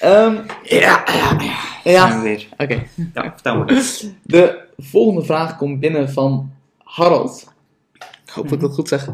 Ehm, Ja, ja, oké. Ja, vertel me. De volgende vraag komt binnen van Harold. Ik hoop dat ik dat goed zeg.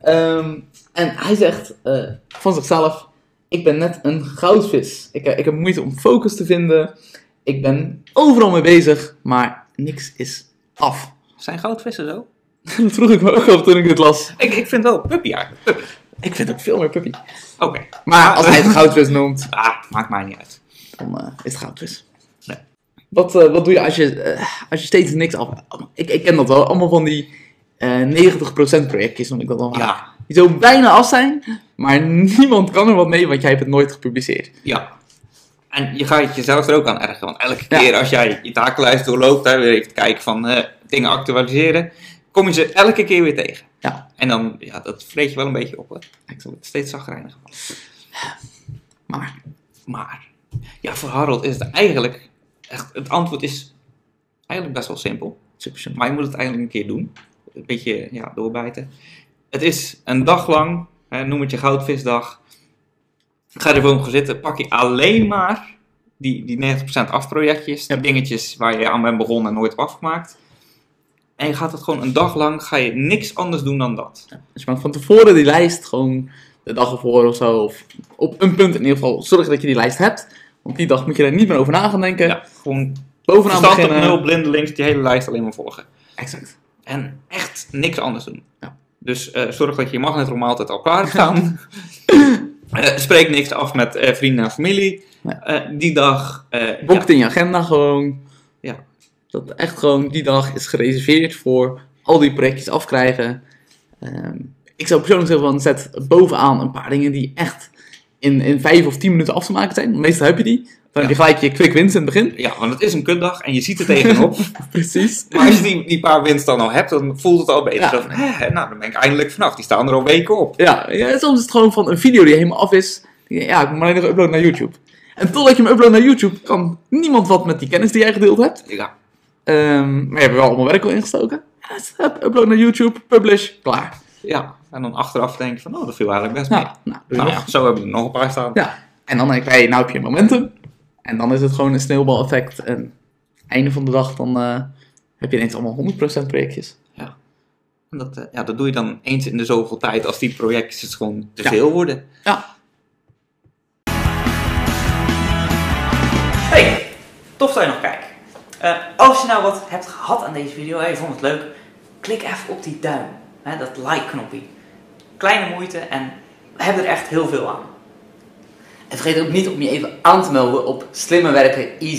Ehm, en hij zegt eh, van zichzelf: Ik ben net een goudvis. Ik, eh, ik heb moeite om focus te vinden. Ik ben overal mee bezig, maar niks is af. Zijn goudvissen zo? Dat vroeg ik me ook af toen ik dit las. Ik, ik vind wel puppy eigenlijk. Puppy. Ik vind ook veel meer puppy. Oké. Maar als hij het goudvis noemt, Ah, maakt mij niet uit. dan eh, is het goudvis. Nee. Wat, eh, wat doe je als je, eh, als je steeds niks af... Ik, ik ken dat wel, allemaal van die eh 90% projectjes, noem ik dat dan. Ja, Die zo bijna af zijn, maar niemand kan er wat mee, want jij hebt het nooit gepubliceerd. ja. En je gaat jezelf er ook aan ergeren. Want elke Ja. keer als jij je takenlijst doorloopt, hè, weer even kijken van eh, dingen actualiseren, kom je ze elke keer weer tegen. Ja. En dan, ja, dat vreet je wel een beetje op. Hè. Ik zal het steeds zagrijniger van. Maar, Maar, ja, voor Harold is het eigenlijk, echt, het antwoord is eigenlijk best wel simpel. Maar je moet het eigenlijk een keer doen. Een beetje ja, doorbijten. Het is een dag lang, hè, noem het je goudvisdag. Ga er gewoon gaan zitten, pak je alleen maar die, die 90% afprojectjes, die dingetjes waar je aan bent begonnen en nooit hebt afgemaakt. En je gaat het gewoon een dag lang, ga je niks anders doen dan dat. Dus je maakt van tevoren die lijst, gewoon de dag ervoor of zo, of op een punt in ieder geval, zorg dat je die lijst hebt. Want die dag moet je er niet meer over na gaan denken. Ja, gewoon Bovenaan verstand op beginnen. nul, blindelings, die hele lijst alleen maar volgen. Exact. En echt niks anders doen. Ja. Dus eh, zorg dat je je magnetroom altijd al klaar hebt staan. Eh, spreek niks af met eh, vrienden en familie. Die dag. Boek het in je agenda gewoon. Ja. Dat echt gewoon die dag is gereserveerd voor al die projectjes afkrijgen. Ehm, ik zou persoonlijk zeggen van zet bovenaan een paar dingen die echt in, in vijf of tien minuten af te maken zijn. Meestal heb je die. Dan heb je gelijk je quick wins in het begin. ja, want het is een kutdag en je ziet er tegenop. Precies. maar als je die, die paar winst dan al hebt, dan voelt het al beter. Ja. Zo van, hè, nou, dan ben ik eindelijk vanaf. Die staan er al weken op. Ja, ja, soms is het gewoon van een video die helemaal af is. Ja, ik moet alleen nog uploaden naar YouTube. En totdat je hem uploadt naar YouTube, kan niemand wat met die kennis die jij gedeeld hebt. Ja, Maar je hebt er wel allemaal werk al ingestoken. Ja, dus, upload naar YouTube, publish, klaar. ja. En dan achteraf denk je van, oh, dat viel eigenlijk best mee. Nou, nou, je Nou ja, zo hebben we er nog een paar staan. Ja. En dan denk ik, hey, nou heb je momentum. En dan is het gewoon een sneeuwbaleffect. En einde van de dag, dan eh, heb je ineens allemaal 100% projectjes. En dat, eh, ja, dat doe je dan eens in de zoveel tijd als die projectjes gewoon te Ja. veel worden. Ja. Hey, tof dat je nog kijkt. Eh, als je nou wat hebt gehad aan deze video en je vond het leuk, klik even op die duim, hè, dat like-knopje. Kleine moeite en we hebben er echt heel veel aan. En vergeet ook niet om je even aan te melden op Slimme Werken Easy.